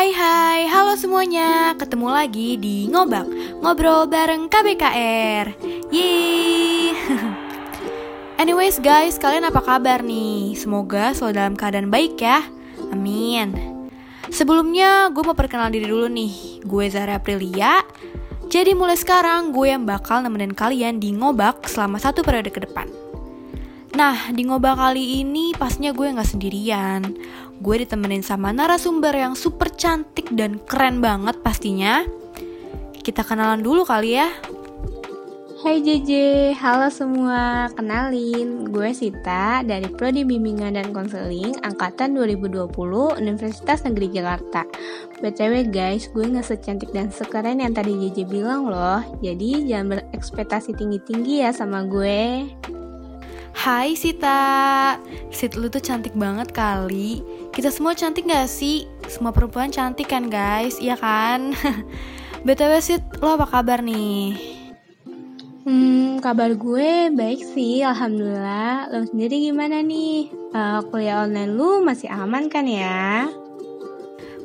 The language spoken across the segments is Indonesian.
Hai hai, halo semuanya. Ketemu lagi di Ngobak Ngobrol bareng KBKR Yeay Anyways guys, kalian apa kabar nih? Semoga selalu dalam keadaan baik ya. Amin. Sebelumnya gue mau perkenalan diri dulu nih. Gue Zara Aprilia. Jadi mulai sekarang gue yang bakal nemenin kalian di Ngobak selama satu periode ke depan Nah, di ngobak kali ini pastinya gue nggak sendirian. Gue ditemenin sama narasumber yang super cantik dan keren banget pastinya. Kita kenalan dulu kali ya. Hai JJ, halo semua. Kenalin, gue Sita dari Prodi Bimbingan dan Konseling Angkatan 2020 Universitas Negeri Jakarta. BTW guys, gue gak secantik dan sekeren yang tadi JJ bilang loh. Jadi jangan berekspektasi tinggi-tinggi ya sama gue. Hai Sita Sit lu tuh cantik banget kali Kita semua cantik gak sih? Semua perempuan cantik kan guys? Iya kan? BTW Sit, lo apa kabar nih? Hmm, kabar gue baik sih, Alhamdulillah Lo sendiri gimana nih? Uh, kuliah online lu masih aman kan ya?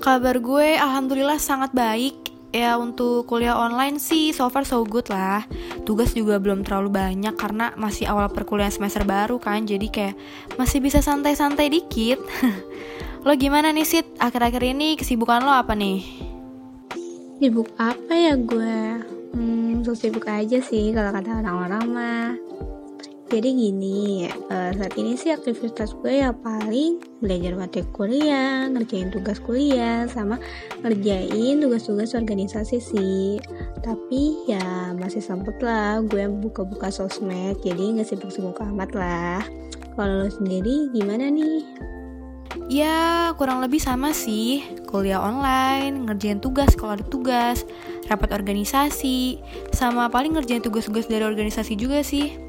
Kabar gue Alhamdulillah sangat baik ya untuk kuliah online sih so far so good lah tugas juga belum terlalu banyak karena masih awal perkuliahan semester baru kan jadi kayak masih bisa santai-santai dikit. Lo gimana nih Sid? Akhir-akhir ini kesibukan lo apa nih? Sibuk apa ya gue? Hmm sibuk aja sih kalau kata orang-orang mah jadi gini uh, saat ini sih aktivitas gue ya paling belajar materi kuliah ngerjain tugas kuliah sama ngerjain tugas-tugas organisasi sih. Tapi ya masih sempet lah gue buka-buka sosmed jadi nggak sibuk-sibuk amat lah. Kalau lo sendiri gimana nih? Ya kurang lebih sama sih. Kuliah online, ngerjain tugas kalau ada tugas Rapat organisasi Sama paling ngerjain tugas-tugas dari organisasi juga sih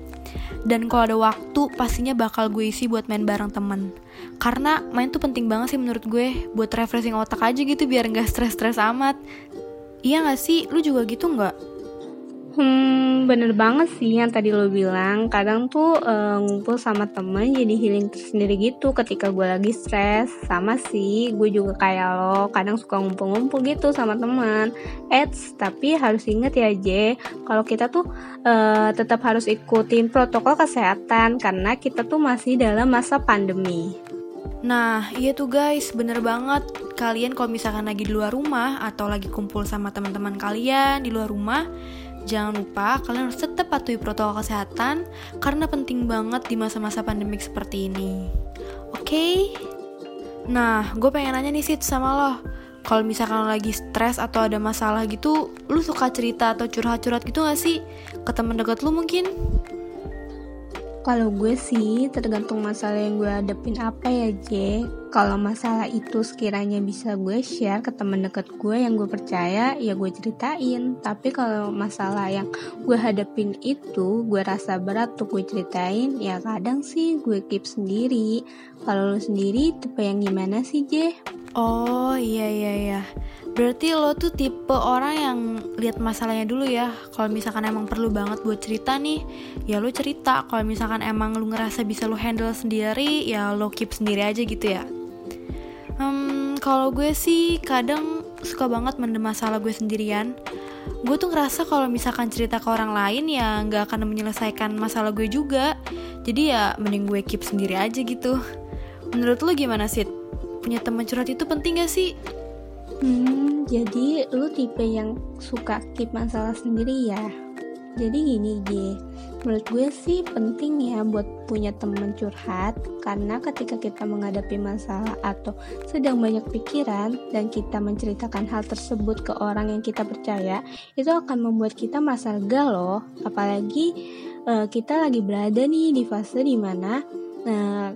dan kalau ada waktu pastinya bakal gue isi buat main bareng temen. Karena main tuh penting banget sih menurut gue buat refreshing otak aja gitu biar nggak stres-stres amat. Iya gak sih? Lu juga gitu nggak Hmm, bener banget sih yang tadi lo bilang. Kadang tuh uh, ngumpul sama temen jadi healing tersendiri gitu ketika gue lagi stres. Sama sih, gue juga kayak lo. Kadang suka ngumpul-ngumpul gitu sama teman. Eits, tapi harus inget ya J, kalau kita tuh uh, tetap harus ikutin protokol kesehatan karena kita tuh masih dalam masa pandemi. Nah, iya tuh guys, bener banget. Kalian kalau misalkan lagi di luar rumah atau lagi kumpul sama teman-teman kalian di luar rumah, Jangan lupa kalian harus tetap patuhi protokol kesehatan karena penting banget di masa-masa pandemik seperti ini. Oke? Okay? Nah, gue pengen nanya nih Sid sama lo. Kalau misalkan lo lagi stres atau ada masalah gitu, lu suka cerita atau curhat-curhat gitu gak sih? Ke temen deket lu mungkin? Kalau gue sih tergantung masalah yang gue hadapin apa ya J Kalau masalah itu sekiranya bisa gue share ke temen deket gue yang gue percaya ya gue ceritain Tapi kalau masalah yang gue hadapin itu gue rasa berat tuh gue ceritain Ya kadang sih gue keep sendiri Kalau lo sendiri tipe yang gimana sih J? Oh iya iya iya Berarti lo tuh tipe orang yang lihat masalahnya dulu ya. Kalau misalkan emang perlu banget buat cerita nih, ya lo cerita. Kalau misalkan emang lo ngerasa bisa lo handle sendiri, ya lo keep sendiri aja gitu ya. Hmm, kalau gue sih kadang suka banget mendem masalah gue sendirian. Gue tuh ngerasa kalau misalkan cerita ke orang lain ya nggak akan menyelesaikan masalah gue juga. Jadi ya mending gue keep sendiri aja gitu. Menurut lo gimana sih? Punya teman curhat itu penting gak sih? Hmm, jadi lu tipe yang suka keep masalah sendiri ya? Jadi gini G, menurut gue sih penting ya buat punya teman curhat karena ketika kita menghadapi masalah atau sedang banyak pikiran dan kita menceritakan hal tersebut ke orang yang kita percaya, itu akan membuat kita merasa lega loh. Apalagi uh, kita lagi berada nih di fase di mana uh,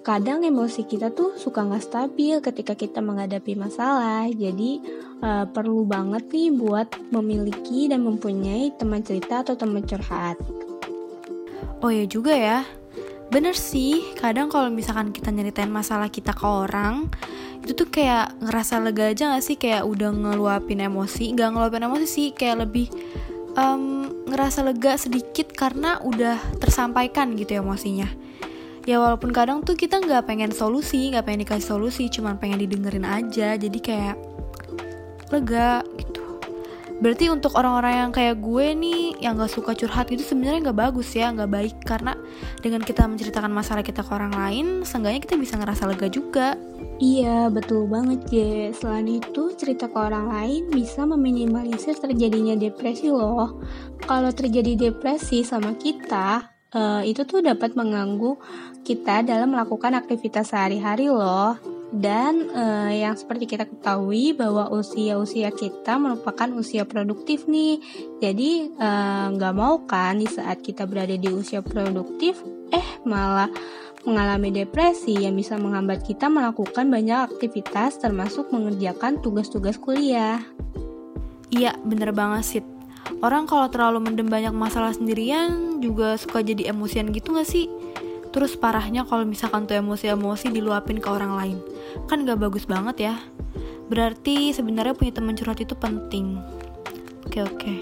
kadang emosi kita tuh suka nggak stabil ketika kita menghadapi masalah. Jadi uh, perlu banget nih buat memiliki dan mempunyai teman cerita atau teman curhat. Oh ya juga ya. Bener sih, kadang kalau misalkan kita nyeritain masalah kita ke orang, itu tuh kayak ngerasa lega aja gak sih? Kayak udah ngeluapin emosi, gak ngeluapin emosi sih, kayak lebih um, ngerasa lega sedikit karena udah tersampaikan gitu emosinya ya walaupun kadang tuh kita nggak pengen solusi nggak pengen dikasih solusi cuman pengen didengerin aja jadi kayak lega gitu berarti untuk orang-orang yang kayak gue nih yang gak suka curhat itu sebenarnya nggak bagus ya nggak baik karena dengan kita menceritakan masalah kita ke orang lain seenggaknya kita bisa ngerasa lega juga Iya, betul banget, Je. Selain itu, cerita ke orang lain bisa meminimalisir terjadinya depresi loh. Kalau terjadi depresi sama kita, uh, itu tuh dapat mengganggu kita dalam melakukan aktivitas sehari-hari loh. Dan uh, yang seperti kita ketahui bahwa usia-usia kita merupakan usia produktif nih. Jadi eh, nggak uh, mau kan di saat kita berada di usia produktif, eh malah mengalami depresi yang bisa menghambat kita melakukan banyak aktivitas termasuk mengerjakan tugas-tugas kuliah. Iya, bener banget sih. Orang kalau terlalu mendem banyak masalah sendirian juga suka jadi emosian gitu gak sih? Terus parahnya kalau misalkan tuh emosi-emosi diluapin ke orang lain. Kan gak bagus banget ya. Berarti sebenarnya punya teman curhat itu penting. Oke oke.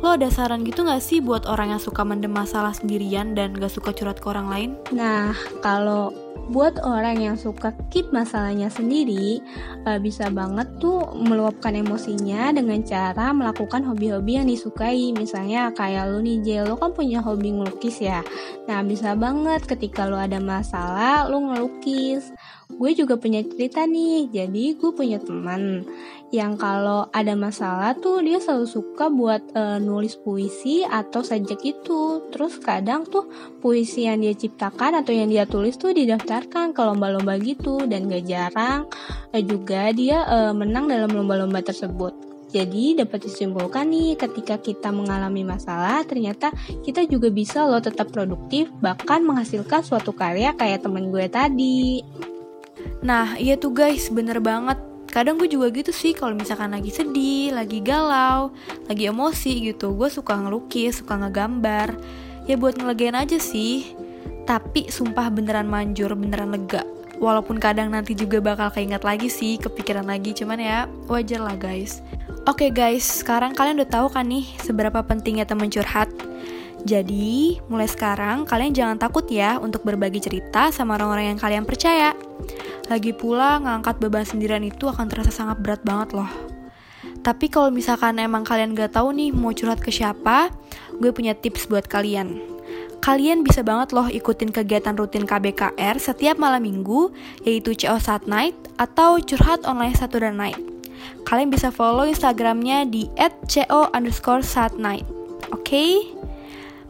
Lo ada saran gitu gak sih buat orang yang suka mendem masalah sendirian dan gak suka curhat ke orang lain? Nah, kalau buat orang yang suka keep masalahnya sendiri uh, bisa banget tuh meluapkan emosinya dengan cara melakukan hobi-hobi yang disukai. Misalnya kayak lu nih Jel lo kan punya hobi ngelukis ya. Nah bisa banget ketika lo ada masalah lo ngelukis gue juga punya cerita nih. Jadi gue punya teman yang kalau ada masalah tuh dia selalu suka buat uh, nulis puisi atau sajak itu. Terus kadang tuh puisi yang dia ciptakan atau yang dia tulis tuh didaftarkan ke lomba-lomba gitu. Dan gak jarang uh, juga dia uh, menang dalam lomba-lomba tersebut. Jadi dapat disimpulkan nih ketika kita mengalami masalah ternyata kita juga bisa loh tetap produktif bahkan menghasilkan suatu karya kayak temen gue tadi. Nah iya tuh guys bener banget. Kadang gue juga gitu sih kalau misalkan lagi sedih lagi galau lagi emosi gitu gue suka ngelukis suka ngegambar. Ya buat ngelegain aja sih. Tapi sumpah beneran manjur beneran lega. Walaupun kadang nanti juga bakal keinget lagi sih kepikiran lagi cuman ya wajar lah guys. Oke okay guys sekarang kalian udah tahu kan nih seberapa pentingnya temen curhat? Jadi, mulai sekarang kalian jangan takut ya untuk berbagi cerita sama orang-orang yang kalian percaya. Lagi pula, ngangkat beban sendirian itu akan terasa sangat berat banget loh. Tapi kalau misalkan emang kalian gak tahu nih mau curhat ke siapa, gue punya tips buat kalian. Kalian bisa banget loh ikutin kegiatan rutin KBKR setiap malam minggu, yaitu CO Sat Night atau Curhat Online Satu dan Night. Kalian bisa follow Instagramnya di @co underscore satnight. Oke? Okay?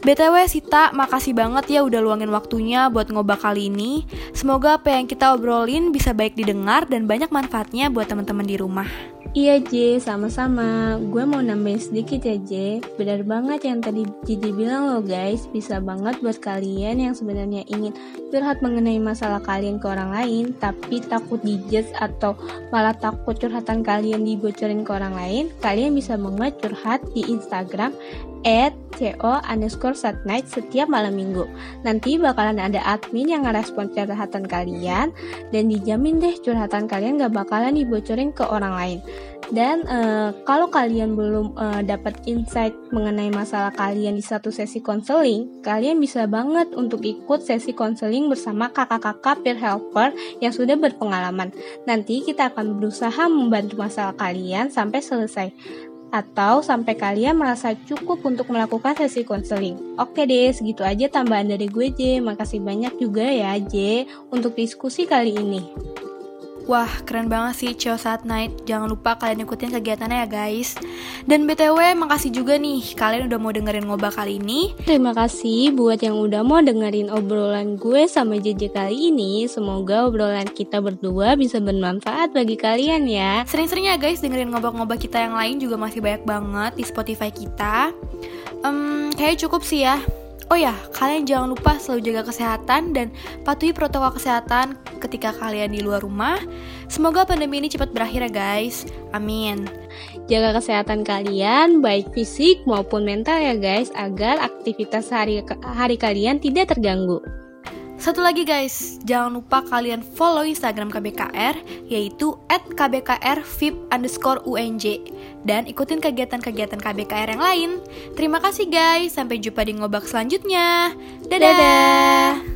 BTW Sita, makasih banget ya udah luangin waktunya buat ngobak kali ini. Semoga apa yang kita obrolin bisa baik didengar dan banyak manfaatnya buat teman-teman di rumah. Iya J, sama-sama. Gue mau nambahin sedikit ya J. Benar banget yang tadi Jiji bilang loh guys. Bisa banget buat kalian yang sebenarnya ingin curhat mengenai masalah kalian ke orang lain, tapi takut dijudge atau malah takut curhatan kalian dibocorin ke orang lain. Kalian bisa banget curhat di Instagram at co underscore satnight setiap malam minggu. Nanti bakalan ada admin yang ngerespon curhatan kalian dan dijamin deh curhatan kalian gak bakalan dibocorin ke orang lain. Dan uh, kalau kalian belum uh, dapat insight mengenai masalah kalian di satu sesi konseling, kalian bisa banget untuk ikut sesi konseling bersama kakak-kakak peer helper yang sudah berpengalaman. Nanti kita akan berusaha membantu masalah kalian sampai selesai atau sampai kalian merasa cukup untuk melakukan sesi konseling. Oke deh, segitu aja tambahan dari gue J. Makasih banyak juga ya J untuk diskusi kali ini. Wah, keren banget sih Cio Saat Night. Jangan lupa kalian ikutin kegiatannya ya guys. Dan BTW, makasih juga nih kalian udah mau dengerin ngoba kali ini. Terima kasih buat yang udah mau dengerin obrolan gue sama JJ kali ini. Semoga obrolan kita berdua bisa bermanfaat bagi kalian ya. Sering-sering ya guys dengerin ngobak-ngobak kita yang lain juga masih banyak banget di Spotify kita. Um, kayak cukup sih ya. Oh ya, kalian jangan lupa selalu jaga kesehatan dan patuhi protokol kesehatan ketika kalian di luar rumah. Semoga pandemi ini cepat berakhir ya guys. Amin. Jaga kesehatan kalian baik fisik maupun mental ya guys agar aktivitas hari hari kalian tidak terganggu. Satu lagi guys, jangan lupa kalian follow Instagram KBKR yaitu at dan ikutin kegiatan-kegiatan KBKR yang lain. Terima kasih guys, sampai jumpa di ngobak selanjutnya. Dadah! Dadah.